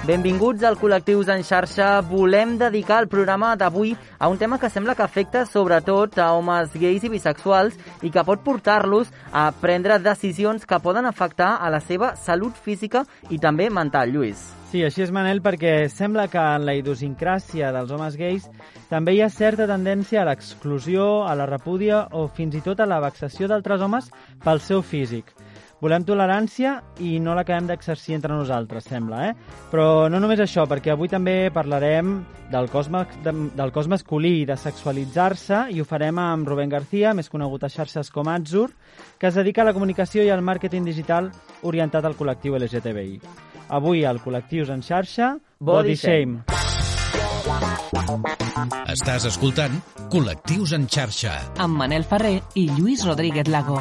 Benvinguts al Col·lectius en xarxa. Volem dedicar el programa d'avui a un tema que sembla que afecta sobretot a homes gais i bisexuals i que pot portar-los a prendre decisions que poden afectar a la seva salut física i també mental, Lluís. Sí, així és, Manel, perquè sembla que en la idiosincràsia dels homes gais també hi ha certa tendència a l'exclusió, a la repúdia o fins i tot a la vexació d'altres homes pel seu físic. Volem tolerància i no l'acabem d'exercir entre nosaltres, sembla, eh? Però no només això, perquè avui també parlarem del cos, de, del cos masculí i de sexualitzar-se i ho farem amb Rubén García, més conegut a xarxes com Atzur, que es dedica a la comunicació i al màrqueting digital orientat al col·lectiu LGTBI. Avui al Col·lectius en xarxa, Body Body Shame. Estàs escoltant Col·lectius en xarxa. amb Manel Ferrer i Lluís Rodríguez Lago.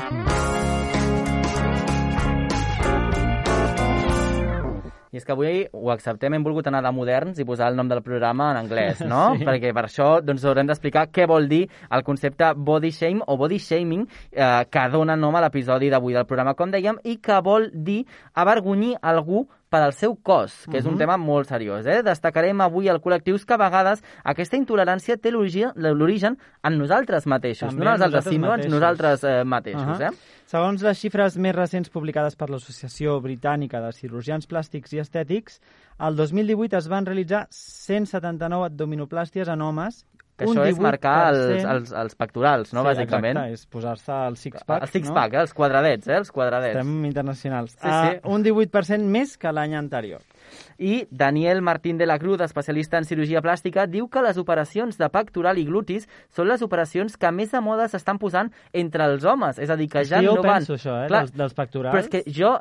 I és que avui ho acceptem, hem volgut anar de moderns i posar el nom del programa en anglès, no? Sí. Perquè per això doncs, haurem d'explicar què vol dir el concepte body shame o body shaming eh, que dona nom a l'episodi d'avui del programa, com dèiem, i que vol dir avergonyir algú per al seu cos, que és un tema molt seriós. Eh? Destacarem avui al col·lectius que a vegades aquesta intolerància té l'origen en nosaltres mateixos, També no en els altres, sinó en nosaltres eh, mateixos. Uh eh? -huh. Segons les xifres més recents publicades per l'Associació Britànica de Cirurgians Plàstics i Estètics, el 2018 es van realitzar 179 abdominoplàsties en homes Que un això és marcar els, 18%. els, els pectorals, no, sí, bàsicament? Exacte, és posar-se el six-pack. El six-pack, eh? els quadradets, eh? els quadradets. Estem internacionals. Sí, sí. Uh, un 18% més que l'any anterior. I Daniel Martín de la Cruz, especialista en cirurgia plàstica, diu que les operacions de pectoral i glutis són les operacions que més de moda s'estan posant entre els homes. És a dir, que ja sí, no van... penso, això, eh, Clar, dels, dels pectorals. Però és que jo,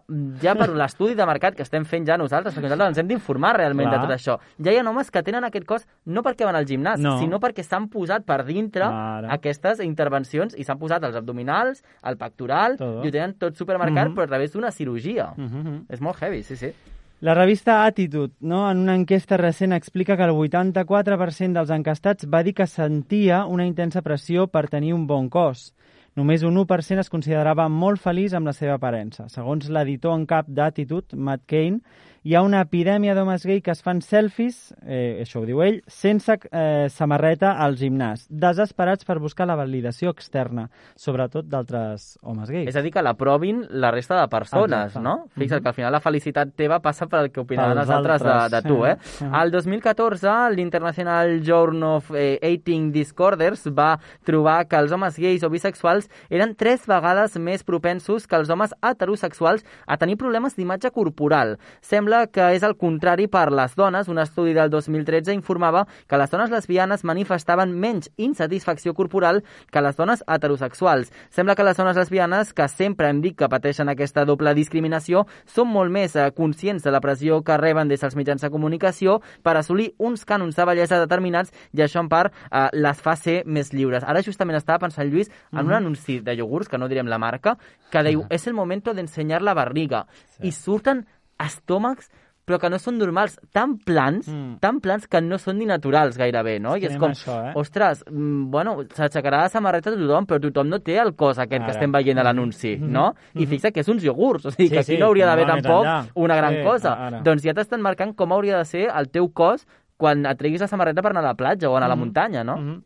ja per l'estudi de mercat que estem fent ja nosaltres, perquè nosaltres ens hem d'informar realment Clar. de tot això, ja hi ha homes que tenen aquest cos no perquè van al gimnàs, No. sinó perquè s'han posat per dintre Ara. aquestes intervencions i s'han posat els abdominals, el pectoral, Todo. i ho tenen tot supermercat, Mhm. però a través d'una cirurgia. Uh -huh. És molt heavy, sí, sí. La revista Attitude, no, en una enquesta recent, explica que el 84% dels encastats va dir que sentia una intensa pressió per tenir un bon cos. Només un 1% es considerava molt feliç amb la seva aparença. Segons l'editor en cap d'Attitude, Matt Kane, hi ha una epidèmia d'homes gay que es fan selfies, eh, això ho diu ell, sense eh, samarreta al gimnàs, desesperats per buscar la validació externa, sobretot d'altres homes gais. És a dir, que l'aprovin la resta de persones, Exacte. no? Fixa't Mhm. que al final la felicitat teva passa per el que opinaran Pels els altres de, altres, de tu, eh? sí. El 2014, l'International Journal of eh, Eating Disorders va trobar que els homes gais o bisexuals eren tres vegades més propensos que els homes heterosexuals a tenir problemes d'imatge corporal. Sembla que és el contrari per les dones. Un estudi del 2013 informava que les dones lesbianes manifestaven menys insatisfacció corporal que les dones heterosexuals. Sembla que les dones lesbianes, que sempre hem dit que pateixen aquesta doble discriminació, són molt més eh, conscients de la pressió que reben des dels mitjans de comunicació per assolir uns cànons de bellesa determinats i això en part eh, les fa ser més lliures. Ara justament estava pensant, Lluís, en un anunci de iogurts, que no direm la marca, que diu, és el momento de enseñar la barriga. I surten estómacs però que no són normals, tan plans, Mm. tan plans que no són ni naturals gairebé, no? I és com, això, eh? ostres, mm, bueno, s'aixecarà la samarreta de tothom, però tothom no té el cos aquest que Ara. estem veient a l'anunci, Mhm. no? I Mhm. fixa't que és uns iogurts, o sigui, Sí, que aquí sí, no hauria d'haver no tampoc enllà. una gran Sí, cosa. ara. Doncs ja t'estan marcant com hauria de ser el teu cos quan et treguis la samarreta per anar a la platja o anar a la Mhm. muntanya, no? Mhm.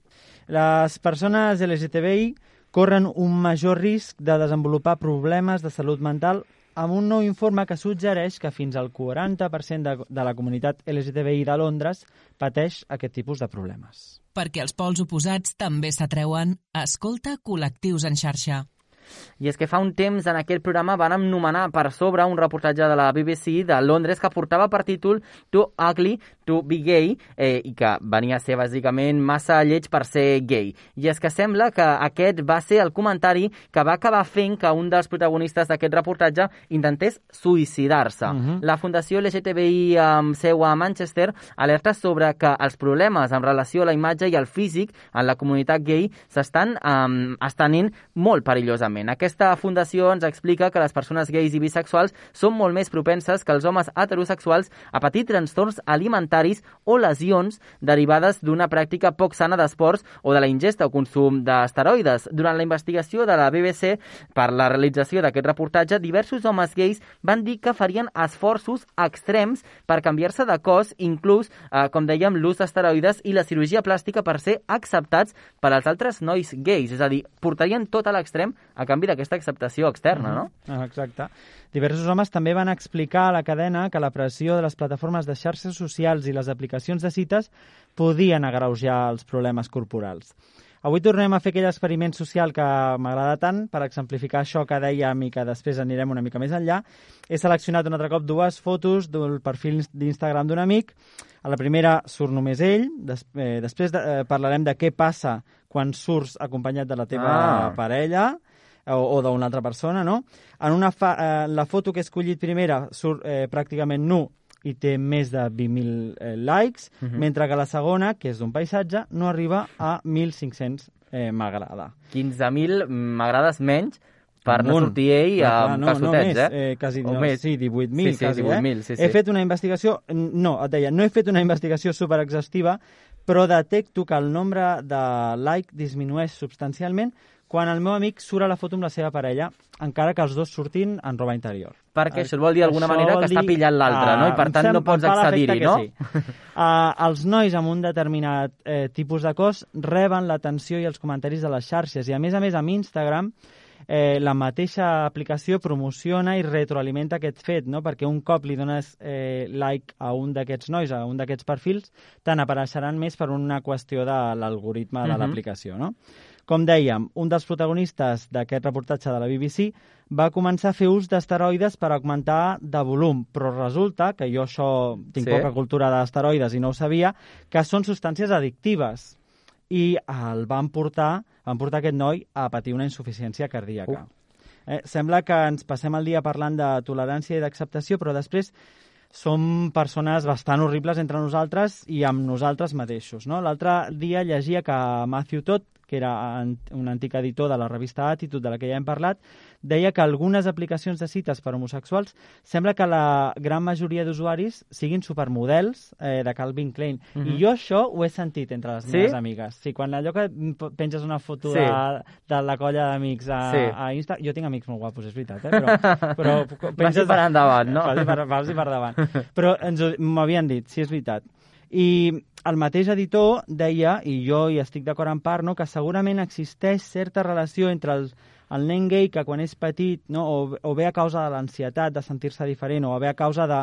Les persones LGTBI corren un major risc de desenvolupar problemes de salut mental amb un nou informe que suggereix que fins al 40% de, de la comunitat LGTBI de Londres pateix aquest tipus de problemes. Perquè els pols oposats també s'atreuen. Escolta Col·lectius en xarxa. I és que fa un temps en aquell programa van anomenar per sobre un reportatge de la BBC de Londres que portava per títol Too Ugly to be Gay eh, i que venia a ser bàsicament massa lleig per ser gay. I és que sembla que aquest va ser el comentari que va acabar fent que un dels protagonistes d'aquest reportatge intentés suïcidar-se. Mhm. La Fundació LGTBI amb seu a Manchester alerta sobre que els problemes en relació a la imatge i al físic en la comunitat gay s'estan um, estenent molt perillosament. Exactament. Aquesta fundació ens explica que les persones gais i bisexuals són molt més propenses que els homes heterosexuals a patir trastorns alimentaris o lesions derivades d'una pràctica poc sana d'esports o de la ingesta o consum d'esteroides. Durant la investigació de la BBC per la realització d'aquest reportatge, diversos homes gais van dir que farien esforços extrems per canviar-se de cos, inclús, eh, com dèiem, l'ús d'esteroides i la cirurgia plàstica per ser acceptats per als altres nois gais. És a dir, portarien tot a l'extrem a canvi d'aquesta acceptació externa, no? Ah, Exacte. Diversos homes també van explicar a la cadena que la pressió de les plataformes de xarxes socials i les aplicacions de cites podien agreujar els problemes corporals. Avui tornem a fer aquell experiment social que m'agrada tant per exemplificar això que dèiem i que després anirem una mica més enllà. He seleccionat un altre cop dues fotos del perfil d'Instagram d'un amic. A la primera surt només ell, des, eh, després de, eh, parlarem de què passa quan surts acompanyat de la teva Ah. parella o, o d'una altra persona, no? En una fa, eh, la foto que he escollit primera surt eh, pràcticament nu i té més de 20.000 eh, likes, uh -huh. mentre que la segona, que és d'un paisatge, no arriba a 1.500 eh, m'agrada. 15.000 m'agrades menys per no sortir ell Clar, amb no, no més, eh? eh? quasi, O no, més. Sí, 18.000 Sí, sí, quasi, 18.000, eh? sí, sí. He fet una investigació, no, et deia, no he fet una investigació superexhaustiva, però detecto que el nombre de like disminueix substancialment quan el meu amic surt a la foto amb la seva parella, encara que els dos surtin en roba interior. Perquè això vol dir d'alguna manera que està dir- pillant l'altre, Ah, no? I per tant no pots accedir-hi, no? Sí. Uh, els nois amb un determinat eh, tipus de cos reben l'atenció i els comentaris de les xarxes i a més a més amb Instagram eh, la mateixa aplicació promociona i retroalimenta aquest fet, no? perquè un cop li dones eh, like a un d'aquests nois, a un d'aquests perfils, te n'apareixeran més per una qüestió de l'algoritme de Mhm. l'aplicació. No? Com dèiem, un dels protagonistes d'aquest reportatge de la BBC va començar a fer ús d'esteroides per augmentar de volum, però resulta, que jo això tinc Sí. poca cultura d'esteroides i no ho sabia, que són substàncies addictives i el van portar, van portar aquest noi a patir una insuficiència cardíaca. Eh, sembla que ens passem el dia parlant de tolerància i d'acceptació, però després som persones bastant horribles entre nosaltres i amb nosaltres mateixos. No? L'altre dia llegia que Matthew Todd, que era un antic editor de la revista Attitude, de la que ja hem parlat, deia que algunes aplicacions de cites per homosexuals sembla que la gran majoria d'usuaris siguin supermodels eh, de Calvin Klein. Mhm. I jo això ho he sentit entre les Sí? meves amigues. Sí, quan allò que penges una foto Sí. de, de la colla d'amics a, Sí. a Insta... Jo tinc amics molt guapos, és veritat, eh? però, però Vagi per endavant, no? Vagi per, vagi per davant. Però m'havien dit, sí, és veritat. I el mateix editor deia, i jo hi estic d'acord en part, no, que segurament existeix certa relació entre el, el nen gay que quan és petit, no, o, o bé a causa de l'ansietat de sentir-se diferent, o bé a causa de,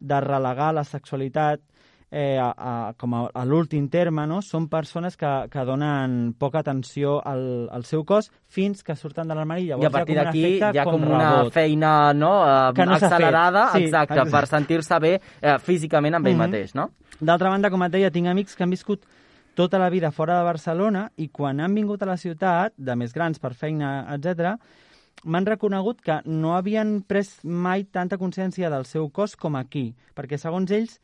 de relegar la sexualitat eh, a, a, com a, a l'últim terme, no? són persones que, que donen poca atenció al, al seu cos fins que surten de l'armari i a partir com d'aquí hi ha com, una rebot. feina no, eh, Que no accelerada. Sí, exacte, exacte. per sentir-se bé eh, físicament amb ell Mhm. mateix, no? D'altra banda, com et deia, tinc amics que han viscut tota la vida fora de Barcelona i quan han vingut a la ciutat, de més grans per feina, etc, m'han reconegut que no havien pres mai tanta consciència del seu cos com aquí, perquè segons ells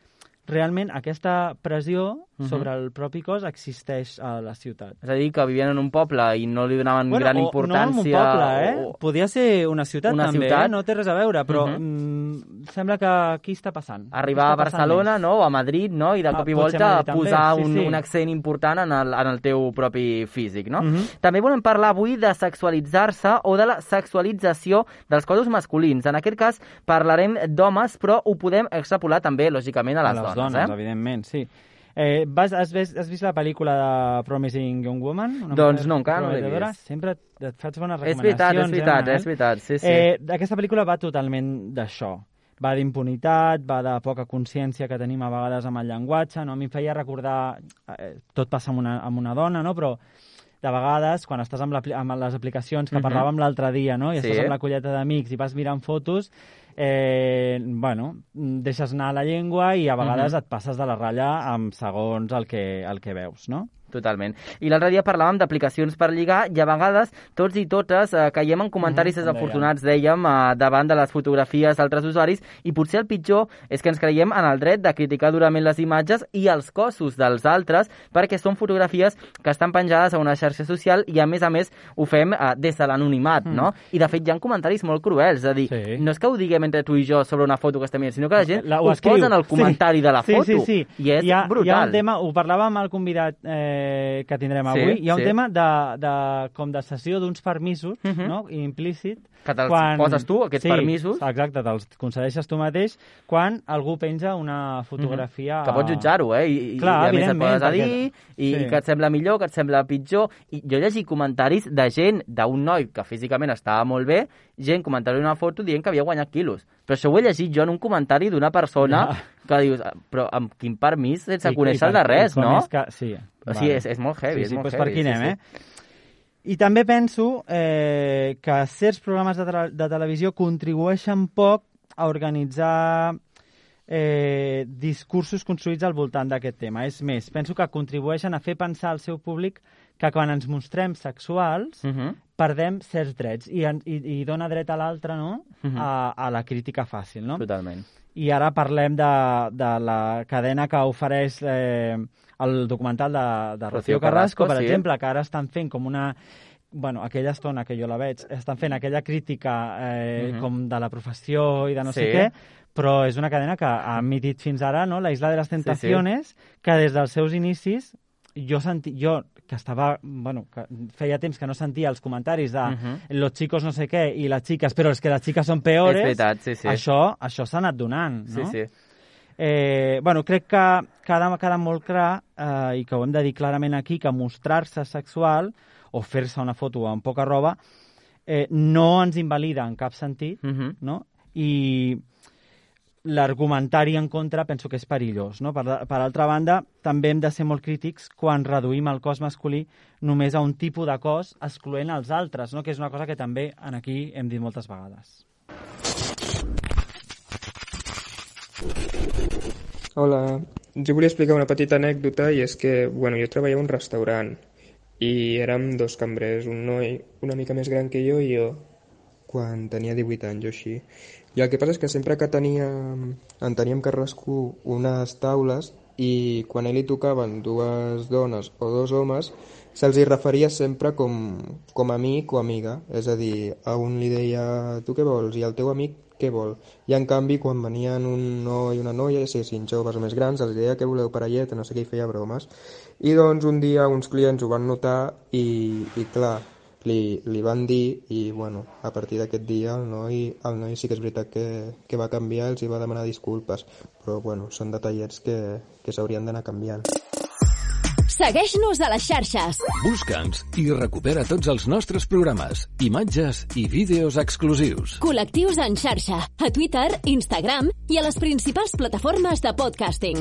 realment aquesta pressió Mhm. sobre el propi cos existeix a la ciutat. És a dir, que vivien en un poble i no li donaven gran o importància. No en un poble, eh? o- Podia ser una ciutat Una també, ciutat. eh? No té res a veure, però Mhm. mm, sembla que aquí està passant. Arribar a està passant Barcelona, no?, o a Madrid, no?, i de Ah, cop i potser volta posar sí, un, sí. un accent important en el, en el teu propi físic, no? Mhm. També volem parlar avui de sexualitzar-se o de la sexualització dels cossos masculins. En aquest cas parlarem d'homes, però ho podem extrapolar també, lògicament, a les, a les dones, dones, eh? evidentment, sí. Eh, vas, has, vist, has vist la pel·lícula de Promising Young Woman? Una Doncs no, encara no l'he vist. Sempre et faig bones És veritat, recomanacions. és veritat, eh, és veritat, sí, sí. Eh, aquesta pel·lícula va totalment d'això. Va d'impunitat, va de poca consciència que tenim a vegades amb el llenguatge, no? A mi em feia recordar... Eh, tot passa amb una, amb una dona, no? Però de vegades, quan estàs amb, amb les aplicacions que Mhm. parlàvem l'altre dia, no? I Sí. estàs amb la colleta d'amics i vas mirant fotos, eh, bueno, deixes anar la llengua i a vegades Mhm. et passes de la ratlla amb segons el que, el que veus, no? Totalment. I l'altre dia parlàvem d'aplicacions per lligar i a vegades tots i totes eh, caiem en comentaris Mhm, desafortunats, dèiem, eh, davant de les fotografies d'altres usuaris i potser el pitjor és que ens creiem en el dret de criticar durament les imatges i els cossos dels altres perquè són fotografies que estan penjades a una xarxa social i a més a més ho fem eh, des de l'anonimat, no? I de fet hi ha comentaris molt cruels, és a dir, Mm. Sí. no és que ho diguem entre tu i jo sobre una foto que estem mirant, sinó que la gent La- ho, escriu. posa en el comentari sí. de la sí, foto Sí, sí, i és hi ha, brutal. Hi ha un tema, ho parlàvem amb el convidat eh, que tindrem Sí, avui, hi ha un sí. tema de, de, com de cessió d'uns permisos, Mhm. no?, implícit, Que te'ls poses tu, aquests sí, permisos. exacte, te'ls concedeixes tu mateix quan algú penja una fotografia... que pots jutjar-ho, eh? I, Clar, i a més et a perquè- dir i, sí. i que et sembla millor, que et sembla pitjor. I jo llegit comentaris de gent, d'un noi que físicament estava molt bé, gent comentant una foto dient que havia guanyat quilos. Però això ho he llegit jo en un comentari d'una persona Ja. que dius, "Ah, però amb quin permís sense I- conèixer i el de res, no? És que, sí, O sigui, és, és molt heavy, sí, és sí, molt doncs heavy. per aquí sí, anem, sí. eh? I també penso eh, que certs programes de, tele de televisió contribueixen poc a organitzar eh, discursos construïts al voltant d'aquest tema. És més, penso que contribueixen a fer pensar al seu públic que quan ens mostrem sexuals Mhm. perdem certs drets i, i, i dona dret a l'altre no? Mhm. a, a la crítica fàcil. No? Totalment. I ara parlem de, de la cadena que ofereix eh, el documental de, de Rocío Carrasco, Carrasco, per sí. exemple, que ara estan fent com una bueno, aquella estona que jo la veig, estan fent aquella crítica eh, Mhm. com de la professió i de no sé Sí. què, però és una cadena que ha emitit fins ara no? la Isla de les Tentaciones, que des dels seus inicis jo, senti, jo que estava, bueno, que feia temps que no sentia els comentaris de Mhm. los chicos no sé què i les xiques, però és que les xiques són peores, veritat, sí, sí. això, això s'ha anat donant, no? Sí, sí. Eh, bueno, crec que queda, queda molt clar, eh, i que ho hem de dir clarament aquí, que mostrar-se sexual o fer-se una foto amb poca roba eh, no ens invalida en cap sentit, Mhm. no? I l'argumentari en contra penso que és perillós. No? Per, per altra banda, també hem de ser molt crítics quan reduïm el cos masculí només a un tipus de cos excloent els altres, no? que és una cosa que també en aquí hem dit moltes vegades. Hola, jo volia explicar una petita anècdota i és que, bueno, jo treballava a un restaurant i érem dos cambrers, un noi una mica més gran que jo i jo, quan tenia 18 anys o així. I el que passa és que sempre que teníem, en teníem cadascú unes taules i quan a ell li tocaven dues dones o dos homes, se'ls hi referia sempre com, com amic o amiga. És a dir, a un li deia tu què vols i al teu amic què vol. I en canvi, quan venien un noi i una noia, ja siguessin joves més grans, els deia que voleu parelleta, no sé què, i feia bromes. I doncs un dia uns clients ho van notar i, i clar, li, li van dir i bueno, a partir d'aquest dia el noi, el noi sí que és veritat que, que va canviar, els hi va demanar disculpes, però bueno, són detallets que, que s'haurien d'anar canviant. Segueix-nos a les xarxes. Busca'ns i recupera tots els nostres programes, imatges i vídeos exclusius. Col·lectius en xarxa, a Twitter, Instagram i a les principals plataformes de podcasting.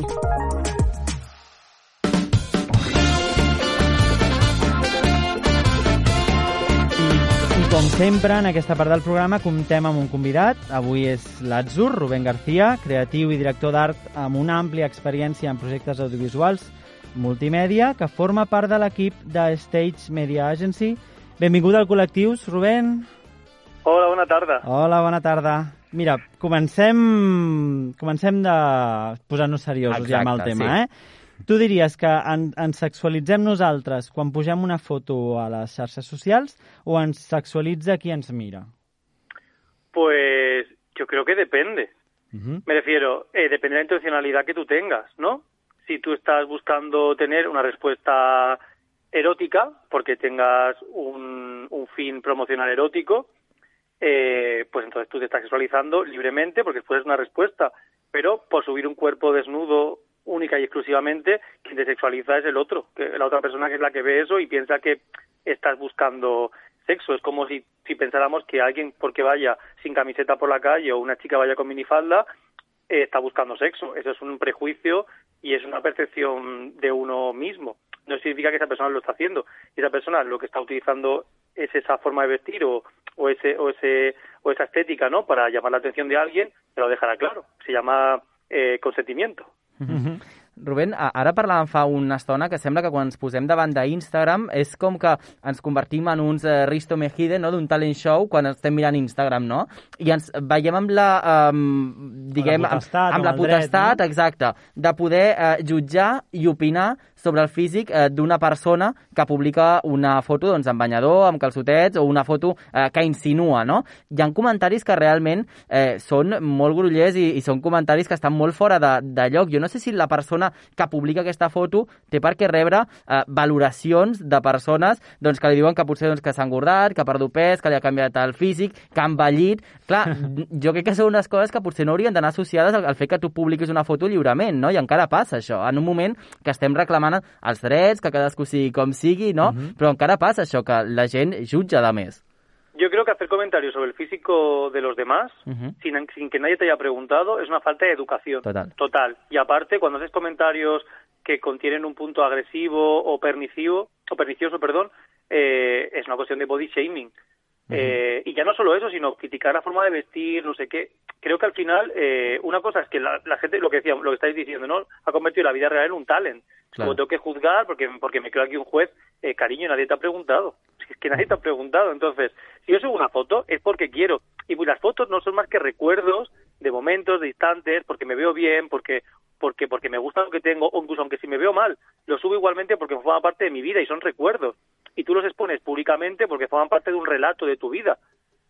I com sempre, en aquesta part del programa comptem amb un convidat. Avui és l'Atzur, Rubén García, creatiu i director d'art amb una àmplia experiència en projectes audiovisuals multimèdia, que forma part de l'equip de Stage Media Agency. Benvingut al Col·lectius, Rubén. Hola, bona tarda. Hola, bona tarda. Mira, comencem, comencem de posar-nos seriosos ja amb el Exacte, tema, sí. eh? Tu diries que en, ens sexualitzem nosaltres quan pugem una foto a les xarxes socials o ens sexualitza qui ens mira? Pues yo creo que depende. Uh Me refiero, eh, depende de la intencionalidad que tú tengas, ¿no? Si tú estás buscando tener una respuesta erótica, porque tengas un, fin promocional erótico, eh, pues entonces tú te estás sexualizando libremente, porque después es una respuesta. Pero por subir un cuerpo desnudo única y exclusivamente, quien te sexualiza es el otro, que la otra persona que es la que ve eso y piensa que estás buscando sexo. Es como si, si pensáramos que alguien, porque vaya sin camiseta por la calle o una chica vaya con minifalda, eh, está buscando sexo. Eso es un prejuicio y es una percepción de uno mismo. No significa que esa persona lo está haciendo. Esa persona lo que está utilizando es esa forma de vestir o, o ese o ese o esa estética, ¿no? Para llamar la atención de alguien, te lo dejará claro. Se llama eh, consentimiento. Rubén, ara parlàvem fa una estona que sembla que quan ens posem davant d'Instagram és com que ens convertim en uns eh, Risto Mejide no? d'un talent show quan estem mirant Instagram, no? I ens veiem amb la, um, diguem, amb, potestat, amb la el dret, potestat, no? exacte, de poder eh, jutjar i opinar sobre el físic eh, d'una persona que publica una foto doncs, amb banyador, amb calçotets, o una foto eh, que insinua, no? Hi ha comentaris que realment eh, són molt grollers i, i són comentaris que estan molt fora de, de lloc. Jo no sé si la persona que publica aquesta foto té per què rebre eh, valoracions de persones doncs, que li diuen que potser doncs, que s'ha engordat, que ha perdut pes, que li ha canviat el físic, que ha envellit... Clar, jo crec que són unes coses que potser no haurien d'anar associades al, al fet que tu publiquis una foto lliurement, no? I encara passa això, en un moment que estem reclamant els drets, que cadascú sigui com sigui, no? Però encara passa això, que la gent jutja de més. Yo creo que hacer comentarios sobre el físico de los demás sin, sin que nadie te haya preguntado es una falta de educación. Total. Total. Y aparte, cuando haces comentarios que contienen un punto agresivo o pernicioso, o pernicioso, perdón, eh, es una cuestión de body shaming. Eh, y ya no solo eso, sino criticar la forma de vestir, no sé qué. Creo que al final, eh, una cosa es que la, la gente, lo que decía, lo que estáis diciendo, ¿no? Ha convertido la vida real en un talent. Claro. Como tengo que juzgar porque, porque me creo aquí un juez, eh, cariño, nadie te ha preguntado. Es que nadie te ha preguntado. Entonces, si yo subo una foto es porque quiero. Y pues las fotos no son más que recuerdos de momentos, de instantes, porque me veo bien, porque porque porque me gusta lo que tengo, o incluso aunque si me veo mal, lo subo igualmente porque forma parte de mi vida y son recuerdos. Y tú los expones públicamente porque forman parte de un relato de tu vida.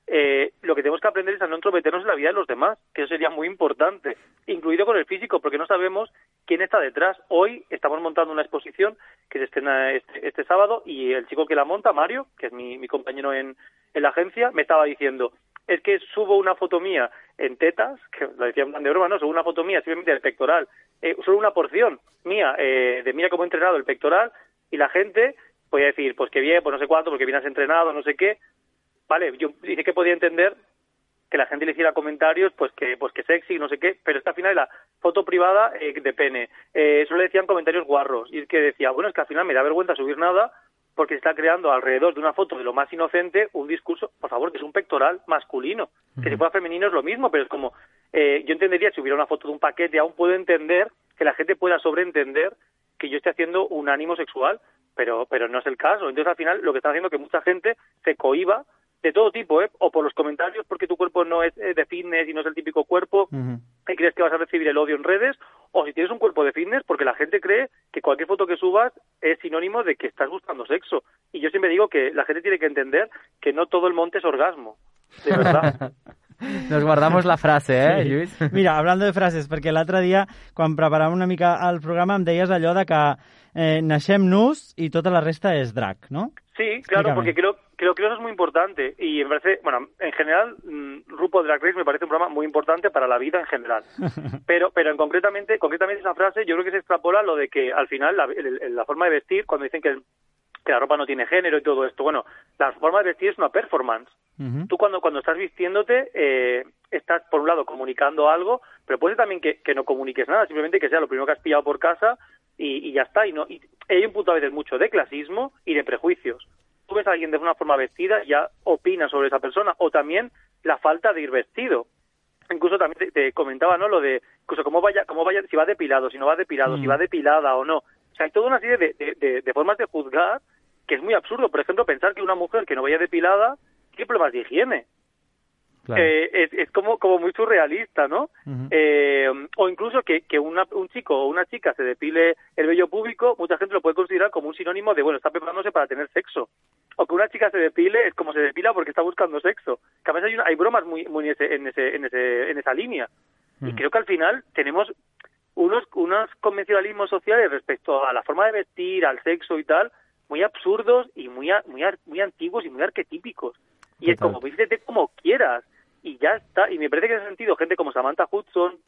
Eh, lo que tenemos que aprender es a no entrometernos en la vida de los demás, que eso sería muy importante, incluido con el físico, porque no sabemos quién está detrás. Hoy estamos montando una exposición que se estrena este, este sábado y el chico que la monta, Mario, que es mi, mi compañero en, en la agencia, me estaba diciendo, es que subo una foto mía en tetas, que lo decía en de broma, no, subo una foto mía simplemente del pectoral, eh, solo una porción mía eh, de mira cómo he entrenado el pectoral y la gente podía decir, pues que bien, pues no sé cuánto, porque vienes entrenado, no sé qué. Vale, yo dice que podía entender que la gente le hiciera comentarios, pues que pues que sexy, no sé qué, pero esta al final era foto privada eh, de pene. Eh, solo le decían comentarios guarros. Y es que decía, bueno, es que al final me da vergüenza subir nada porque se está creando alrededor de una foto de lo más inocente un discurso, por favor, que es un pectoral masculino. Que si fuera femenino es lo mismo, pero es como, eh, yo entendería si hubiera una foto de un paquete, aún puedo entender que la gente pueda sobreentender que yo esté haciendo un ánimo sexual, pero pero no es el caso. Entonces al final lo que está haciendo es que mucha gente se cohiba de todo tipo, ¿eh? o por los comentarios porque tu cuerpo no es eh, de fitness y no es el típico cuerpo y crees que vas a recibir el odio en redes, o si tienes un cuerpo de fitness porque la gente cree que cualquier foto que subas es sinónimo de que estás buscando sexo. Y yo siempre digo que la gente tiene que entender que no todo el monte es orgasmo, de verdad. Nos guardamos la frase, eh, Sí. Lluís? Mira, hablando de frases, perquè l'altre dia, quan preparàvem una mica el programa, em deies allò de que eh, naixem nus i tota la resta és drac, no? Sí, claro, Explícame. porque creo, creo que eso es muy importante y me parece, bueno, en general, mm, RuPaul Drag Race me parece un programa muy importante para la vida en general. Pero, pero en concretamente, concretamente esa frase, yo creo que se extrapola lo de que al final la, la forma de vestir, cuando dicen que, el- que la ropa no tiene género y todo esto, bueno, la forma de vestir es una performance. Ujú. Tú cuando, cuando estás vistiéndote, eh, estás por un lado comunicando algo, pero puede ser también que, que no comuniques nada, simplemente que sea lo primero que has pillado por casa y, y ya está. Y no y hay un punto a veces mucho de clasismo y de prejuicios. Tú ves a alguien de una forma vestida, ya opinas sobre esa persona, o también la falta de ir vestido. Incluso también te, te comentaba, ¿no? Lo de, incluso cómo vaya, cómo vaya, si va depilado, si no va depilado, si va depilada o no. Sea, hay toda una serie de, de, de- de formas de juzgar que es muy absurdo. Por ejemplo, pensar que una mujer que no vaya depilada tiene problemas de higiene. Claro. Eh, es, es como, como muy surrealista, ¿no? Eh, o incluso que, que una- un chico o una chica se depile el vello público, mucha gente lo puede considerar como un sinónimo de, bueno, está preparándose para tener sexo. O que una chica se depile es como se depila porque está buscando sexo. Que a veces hay, una- hay bromas muy, muy en, ese, en, ese, en, ese, en esa línea. Y creo que al final tenemos unos, unos convencionalismos sociales respecto a la forma de vestir, al sexo y tal, muy absurdos y muy, muy, muy antiguos y muy arquetípicos. Y es como, vístete como quieras. Y ya está. Y me parece que en ese sentido, gente como Samantha Hudson,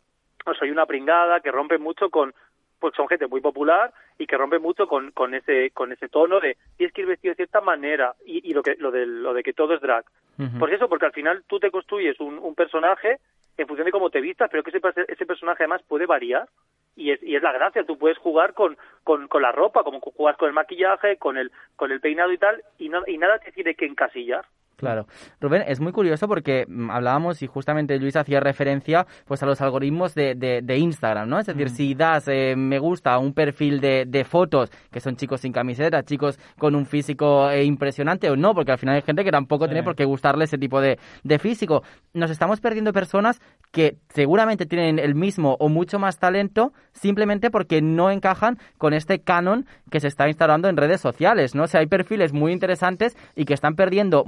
o Soy una pringada, que rompe mucho con, pues son gente muy popular y que rompe mucho con, con ese, con ese tono de tienes que ir vestido de cierta manera y, y lo que, lo de, lo de que todo es drag. Ujú. Por eso, porque al final tú te construyes un, un personaje en función de cómo te vistas, pero que ese, ese personaje además puede variar y es, y es la gracia. Tú puedes jugar con, con, con la ropa, como jugas con el maquillaje, con el, con el peinado y tal, y, no- y nada te tiene que encasillar. Claro. Rubén, es muy curioso porque mm, hablábamos y justamente Luis hacía referencia pues a los algoritmos de, de, de Instagram, ¿no? Es decir, si das eh, me gusta a un perfil de, de, fotos que son chicos sin camiseta, chicos con un físico eh, impresionante o no, porque al final hay gente que tampoco tiene por qué gustarle ese tipo de, de físico. Nos estamos perdiendo personas que seguramente tienen el mismo o mucho más talento simplemente porque no encajan con este canon que se está instalando en redes sociales, ¿no? O sea, hay perfiles muy interesantes y que están perdiendo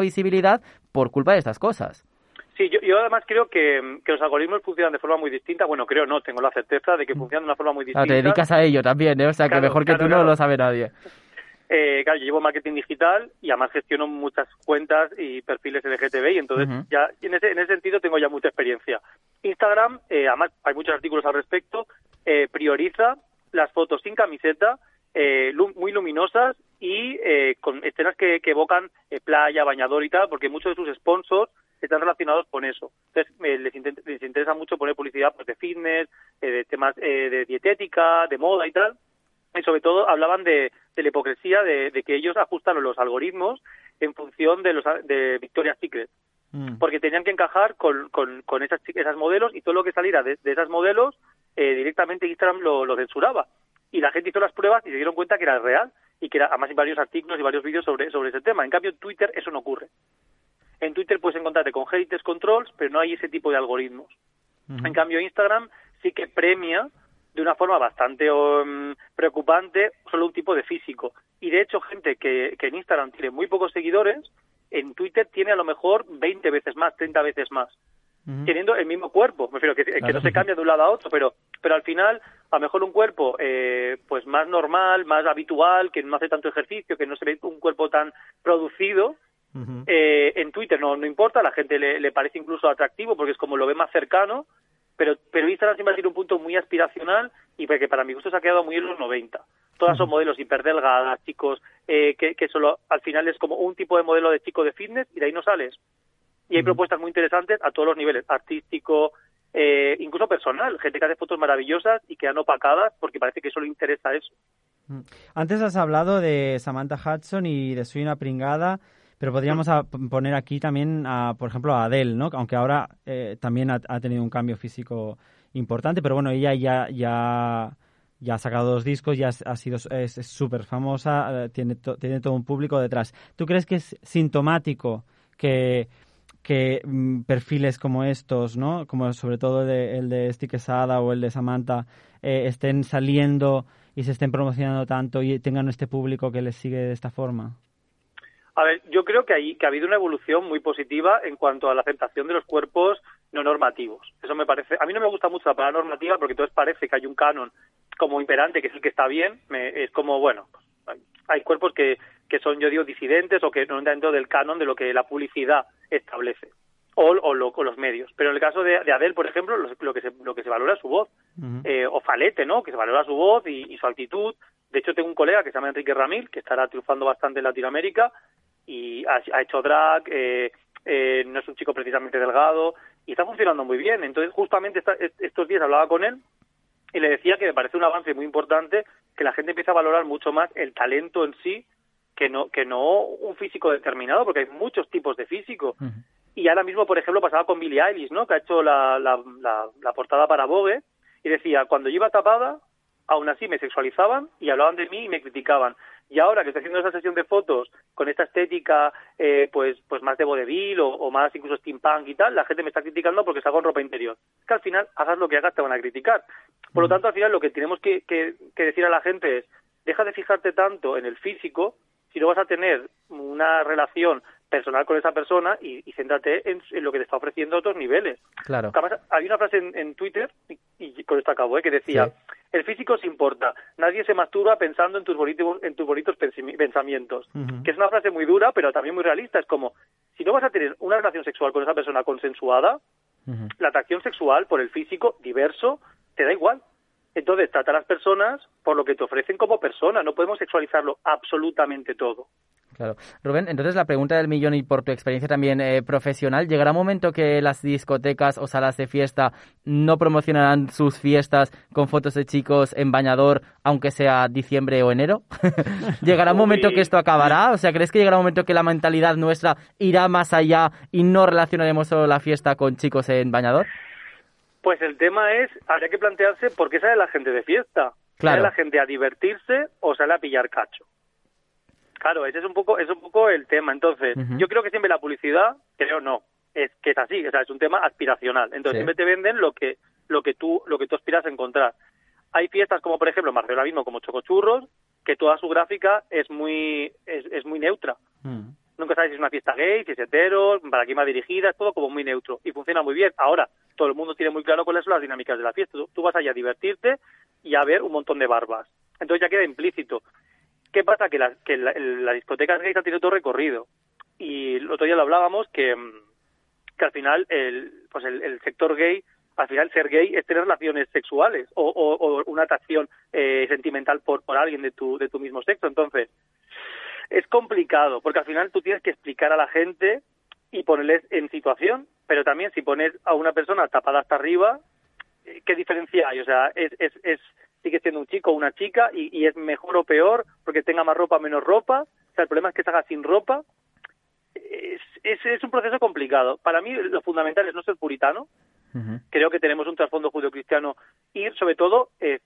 visibilidad por culpa de estas cosas. Sí, yo, yo además creo que, que, los algoritmos funcionan de forma muy distinta. Bueno, creo no, tengo la certeza de que mm. funcionan de una forma muy distinta. te dedicas a ello también, ¿eh? O sea, que mejor que tú no lo sabe nadie. Eh, claro, yo llevo marketing digital y además gestiono muchas cuentas y perfiles LGTB y entonces ya en ese, en ese sentido tengo ya mucha experiencia. Instagram, eh, además hay muchos artículos al respecto, eh, prioriza las fotos sin camiseta, eh, muy luminosas y eh, con escenas que, que evocan eh, playa, bañador y tal, porque muchos de sus sponsors están relacionados con eso. Entonces, eh, les, les, interesa mucho poner publicidad pues, de fitness, eh, de temas eh, de dietética, de moda y tal. Y sobre todo hablaban de, de la hipocresía de, de, que ellos ajustaron los algoritmos en función de los de Victoria's Secret. Mm. Porque tenían que encajar con, con, con esas, esas modelos y todo lo que saliera de, de esas modelos eh, directamente Instagram lo, lo censuraba. Y la gente hizo las pruebas y se dieron cuenta que era real y que además hay varios artículos y varios vídeos sobre, sobre ese tema. En cambio, en Twitter eso no ocurre. En Twitter puedes encontrarte con haters controls, pero no hay ese tipo de algoritmos. Uh -huh. En cambio, Instagram sí que premia de una forma bastante um, preocupante solo un tipo de físico. Y de hecho, gente que, que en Instagram tiene muy pocos seguidores, en Twitter tiene a lo mejor 20 veces más, 30 veces más. Uh -huh. Teniendo el mismo cuerpo, me refiero que, claro. que no se cambia de un lado a otro, pero, pero al final, a lo mejor un cuerpo eh, pues más normal, más habitual, que no hace tanto ejercicio, que no se ve un cuerpo tan producido, Uh -huh. eh, en Twitter no, no importa, a la gente le, le, parece incluso atractivo porque es como lo ve más cercano, pero, pero Instagram siempre ha sido un punto muy aspiracional y que para mi gusto se ha quedado muy en los 90. Todas uh -huh. son modelos hiperdelgadas, chicos, eh, que, que solo al final es como un tipo de modelo de chico de fitness y de ahí no sales. Y hay propuestas muy interesantes a todos los niveles, artístico, eh, incluso personal, gente que hace fotos maravillosas y quedan opacadas porque parece que solo interesa eso. Antes has hablado de Samantha Hudson y de Soy una pringada. Pero podríamos a poner aquí también, a, por ejemplo, a Adele, ¿no? Aunque ahora eh, también ha, ha, tenido un cambio físico importante, pero bueno, ella ya, ya, ya ha sacado dos discos, ya ha sido es súper famosa, eh, tiene, to, tiene todo un público detrás. ¿Tú crees que es sintomático que, que mm, perfiles como estos, ¿no? Como sobre todo de, el de Esti Quesada o el de Samantha, eh, estén saliendo y se estén promocionando tanto y tengan este público que les sigue de esta forma? A ver, yo creo que, hay, que ha habido una evolución muy positiva en cuanto a la aceptación de los cuerpos no normativos. Eso me parece. A mí no me gusta mucho la palabra normativa porque entonces parece que hay un canon como imperante, que es el que está bien. Me, es como, bueno, hay cuerpos que, que son, yo digo, disidentes o que no están dentro del canon de lo que la publicidad establece. O, o, lo, o, los medios. Pero en el caso de, de Adele, por ejemplo, lo, lo, que se, lo que se valora es su voz. Uh -huh. eh, o Falete, ¿no? Que se valora su voz y, y, su actitud. De hecho, tengo un colega que se llama Enrique Ramil, que estará triunfando bastante en Latinoamérica, y ha, ha hecho drag, eh, eh, no es un chico precisamente delgado, y está funcionando muy bien. Entonces, justamente esta, estos días hablaba con él y le decía que me parece un avance muy importante que la gente empieza a valorar mucho más el talento en sí que no que no un físico determinado, porque hay muchos tipos de físico. Uh -huh. Y ahora mismo, por ejemplo, pasaba con Billie Eilish, ¿no? Que ha hecho la, la, la, la portada para Vogue y decía, cuando yo iba tapada, aún así me sexualizaban y hablaban de mí y me criticaban. Y ahora que estoy haciendo esa sesión de fotos con esta estética, eh, pues, pues más de vodevil o, o, más incluso steampunk y tal, la gente me está criticando porque salgo en ropa interior. Es que al final, hagas lo que hagas, te van a criticar. Por lo tanto, al final lo que tenemos que, que, que decir a la gente es, deja de fijarte tanto en el físico si no vas a tener una relación personal con esa persona y, y céntrate en, en, lo que te está ofreciendo a otros niveles. Claro. Además, hay una frase en, en Twitter, y, y, con esto acabo, ¿eh? que decía, sí. el físico se importa, nadie se masturba pensando en tus bonitos, en tus bonitos pensamientos. Uh -huh. Que es una frase muy dura, pero también muy realista. Es como, si no vas a tener una relación sexual con esa persona consensuada, uh -huh. la atracción sexual por el físico diverso te da igual. Entonces, trata a las personas por lo que te ofrecen como persona. No podemos sexualizarlo absolutamente todo. Claro. Rubén, entonces la pregunta del millón y por tu experiencia también eh, profesional, ¿llegará un momento que las discotecas o salas de fiesta no promocionarán sus fiestas con fotos de chicos en bañador, aunque sea diciembre o enero? ¿Llegará un momento que esto acabará? O sea, ¿crees que llegará un momento que la mentalidad nuestra irá más allá y no relacionaremos solo la fiesta con chicos en bañador? Pues el tema es, habría que plantearse por qué sale la gente de fiesta. Claro. ¿Sale la gente a divertirse o sale a pillar cacho? Claro, ese es un poco, es un poco el tema. Entonces, yo creo que siempre la publicidad, creo no, es que es así, o sea, es un tema aspiracional. Entonces, Sí. siempre te venden lo que, lo que tú, lo que tú aspiras a encontrar. Hay fiestas como, por ejemplo, en Barcelona mismo, como Chocochurros, que toda su gráfica es muy, es, es muy neutra. Mm. Nunca sabes si es una fiesta gay, si es hetero, para quién va dirigida, es todo como muy neutro y funciona muy bien. Ahora, todo el mundo tiene muy claro cuáles son las dinámicas de la fiesta. Tú, vas allá a divertirte y a ver un montón de barbas. Entonces ya queda implícito. ¿Qué pasa? Que, la, que la, las discotecas gays han tenido todo recorrido. Y el otro día lo hablábamos que, mm, que al final el, pues el, el sector gay, al final ser gay es tener relaciones sexuales o, o- o una atracción eh, sentimental por, por alguien de tu, de tu mismo sexo. Entonces, es complicado, porque al final tú tienes que explicar a la gente y ponerles en situación, pero también si pones a una persona tapada hasta arriba, eh, ¿qué diferencia hay? O sea, es, es, es sigue siendo un chico o una chica y, y es mejor o peor porque tenga más ropa o menos ropa. O sea, el problema es que se haga sin ropa. Es, es, es un proceso complicado. Para mí lo fundamental es no ser puritano, creo que tenemos un trasfondo judio-cristiano y sobre todo eh,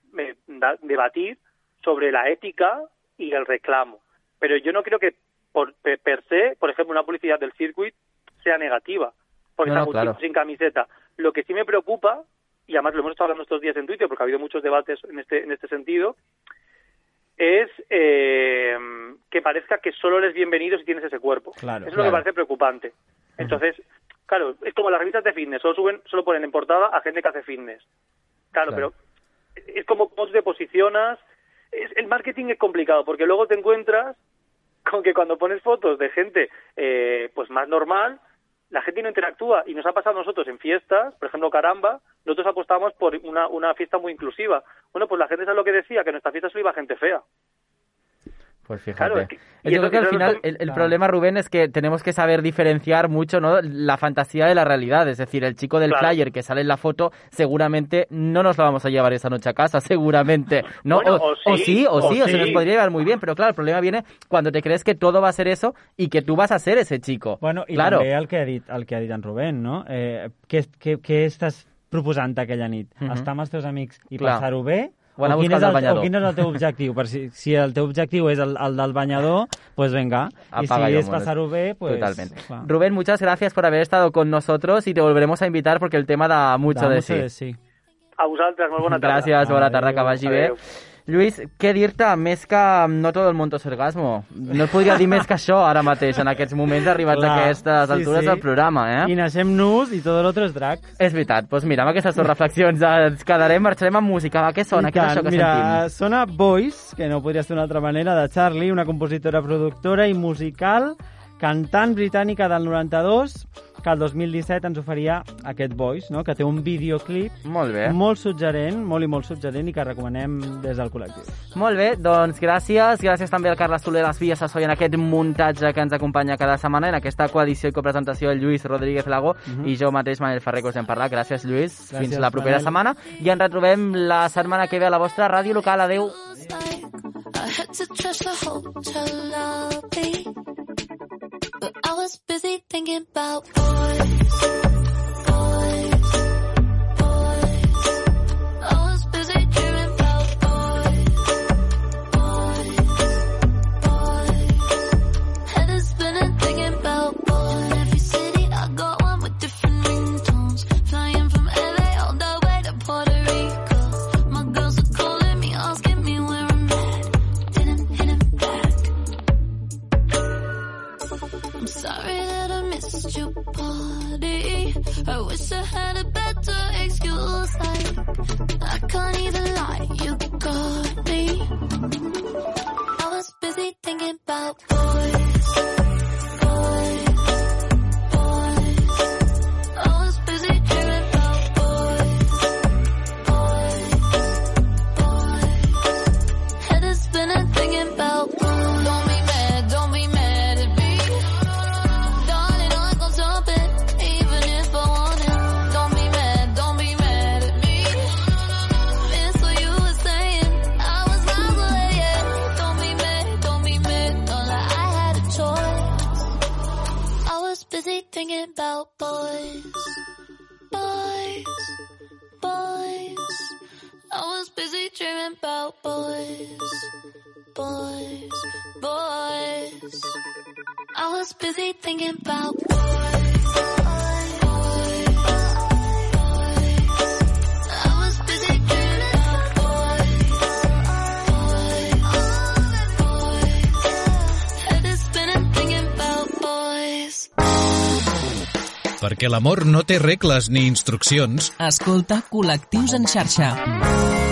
debatir sobre la ética y el reclamo. Pero yo no creo que por per, se, por ejemplo, una publicidad del circuit sea negativa, porque No, está claro. chico sin camiseta. Lo que sí me preocupa, y además lo hemos estado hablando estos días en Twitter, porque ha habido muchos debates en este, en este sentido, es eh, que parezca que solo eres bienvenido si tienes ese cuerpo. Claro, Eso es lo que parece preocupante. Entonces, claro, es como las revistas de fitness, solo suben, solo ponen en portada a gente que hace fitness. Claro, Claro. pero es como cómo te posicionas. Es- el marketing es complicado porque luego te encuentras con que cuando pones fotos de gente eh, pues más normal, la gente no interactúa y nos ha pasado a nosotros en fiestas, por ejemplo, caramba, nosotros apostamos por una, una fiesta muy inclusiva. Bueno, pues la gente sabe lo que decía, que en nuestra fiesta solo iba gente fea. Pues fíjate. Claro, es que- y Yo creo que al final son- el, problema, Rubén, es que tenemos que saber diferenciar mucho ¿no? la fantasía de la realidad. Es decir, el chico del Claro. flyer que sale en la foto, seguramente no nos lo vamos a llevar esa noche a casa, seguramente. ¿no? Bueno, o, o sí, sí, o o sí, o se nos podría llevar muy bien. Pero claro, el problema viene cuando te crees que todo va a ser eso y que tú vas a ser ese chico. Bueno, i claro. el que el que ha dit en Rubén, no? Eh, què, què, què estàs proposant aquella nit? Mhm. Estar amb els teus amics i passar-ho bé? O anar quin, buscant és el el, banyador. o quin és el teu objectiu? Per si, si el teu objectiu és el, el del banyador, pues venga. I Apaga si y és passar-ho bé, pues... Totalmente. clar. Rubén, muchas gracias por haber estado con nosotros y te volveremos a invitar porque el tema da mucho Da de mucho sí. de sí. A vosaltres, molt bona tarda. Gràcies, bona tarda, que vagi bé. Adéu. Lluís, què dir-te? Més que no tot el mundo es orgasmo. No et podria dir més que això ara mateix, en aquests moments arribats Clar, a aquestes sí, altures sí. del programa, eh? I naixem nus i tot l'altre és drac. És veritat, doncs mira, amb aquestes dues reflexions ens quedarem, marxarem amb música. Va, què sona? Què és això que mira, sentim? sona Voice, que no podria ser d'una altra manera, de Charlie, una compositora, productora i musical, cantant britànica del 92, que el 2017 ens oferia aquest Voice, no? que té un videoclip Molt bé. molt suggerent, molt i molt suggerent, i que recomanem des del col·lectiu. Molt bé, doncs gràcies. Gràcies també al Carles Soler, les Vies Sassoy, en aquest muntatge que ens acompanya cada setmana, en aquesta coedició i copresentació del Lluís Rodríguez Lago i jo mateix, Manel Ferrer, que us hem parlat. Gràcies, Lluís. Gràcies, Fins la propera Manel. setmana. I ens retrobem la setmana que ve a la vostra ràdio local. Adéu. I had to trash the hotel lobby. But I was busy thinking about boys, perquè l'amor no té regles ni instruccions, escolta Col·lectius en xarxa.